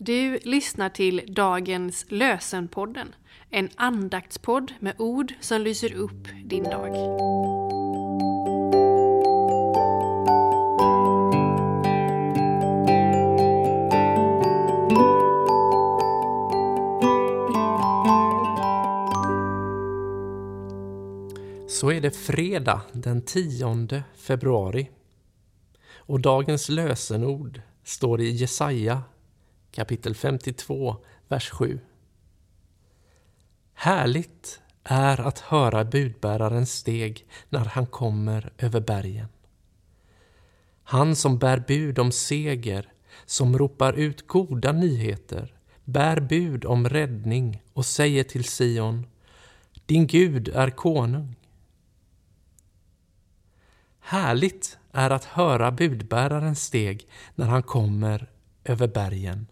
Du lyssnar till dagens Lösenpodden, en andaktspodd med ord som lyser upp din dag. Så är det fredag den 10 februari. Och dagens lösenord står i Jesaja kapitel 52, vers 7. Härligt är att höra budbärarens steg när han kommer över bergen. Han som bär bud om seger, som ropar ut goda nyheter, bär bud om räddning och säger till Sion, din Gud är konung. Härligt är att höra budbärarens steg när han kommer över bergen.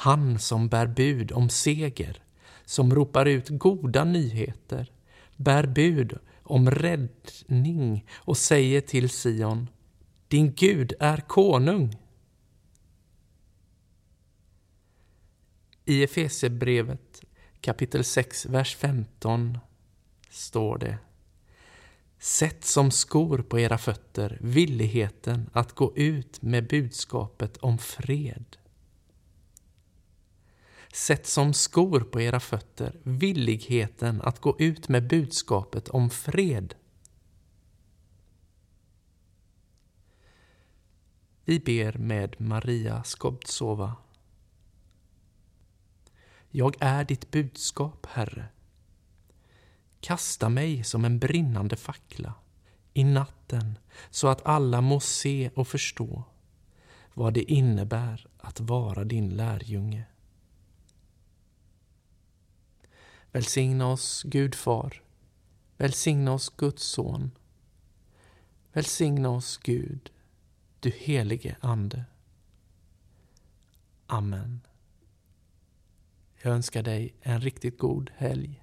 Han som bär bud om seger, som ropar ut goda nyheter, bär bud om räddning och säger till Sion, din Gud är konung. I Efesierbrevet kapitel 6, vers 15 står det Sätt som skor på era fötter villigheten att gå ut med budskapet om fred. Sätt som skor på era fötter villigheten att gå ut med budskapet om fred. Vi ber med Maria Skobtsova. Jag är ditt budskap, Herre. Kasta mig som en brinnande fackla i natten så att alla må se och förstå vad det innebär att vara din lärjunge. Välsigna oss, Gud Far. Välsigna oss, Guds Son. Välsigna oss, Gud, du helige Ande. Amen. Jag önskar dig en riktigt god helg.